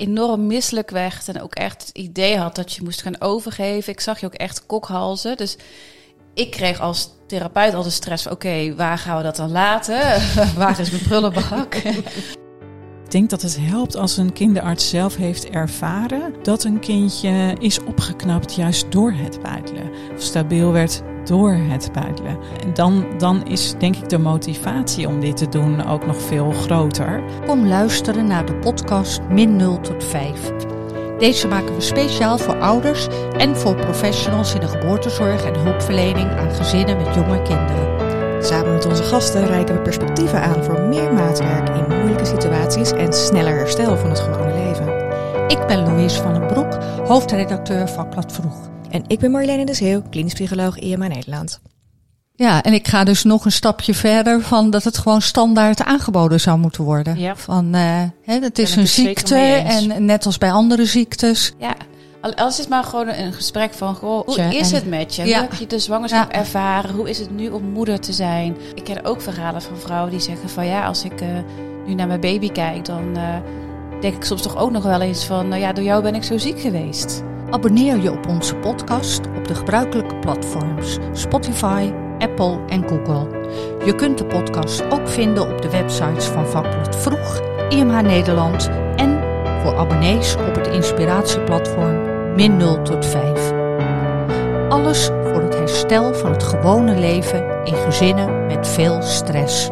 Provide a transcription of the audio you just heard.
enorm misselijk werd en ook echt het idee had dat je moest gaan overgeven. Ik zag je ook echt kokhalzen. Dus ik kreeg als therapeut al de stress van oké, waar gaan we dat dan laten? waar is mijn prullenbak? Ik denk dat het helpt als een kinderarts zelf heeft ervaren dat een kindje is opgeknapt juist door het buitelen. Of stabiel werd door het buitelen. En dan, dan is denk ik de motivatie om dit te doen ook nog veel groter. Kom luisteren naar de podcast Min 0 tot 5. Deze maken we speciaal voor ouders en voor professionals in de geboortezorg en hulpverlening aan gezinnen met jonge kinderen. Samen met onze gasten reiken we perspectieven aan voor meer maatwerk in moeilijke situaties en sneller herstel van het gewone leven. Ik ben Louise van den Broek, hoofdredacteur van Klad Vroeg. En ik ben Marjoleine de Zeeuw, klinisch psycholoog IMA Nederland. Ja, en ik ga dus nog een stapje verder van dat het gewoon standaard aangeboden zou moeten worden. Ja. Van, eh hè, het is een ziekte en net als bij andere ziektes. Ja, al- als het maar gewoon een gesprek van, goh, hoe is het met je? Ja. Hoe heb je de zwangerschap Ja. ervaren? Hoe is het nu om moeder te zijn? Ik ken ook verhalen van vrouwen die zeggen van, ja, als ik eh, nu naar mijn baby kijk, dan eh, denk ik soms toch ook nog wel eens van, nou ja, door jou ben ik zo ziek geweest. Abonneer je op onze podcast op de gebruikelijke platforms Spotify, Apple en Google. Je kunt de podcast ook vinden op de websites van Vakblad Vroeg, IMH Nederland en voor abonnees op het inspiratieplatform Min 0 tot 5. Alles voor het herstel van het gewone leven in gezinnen met veel stress.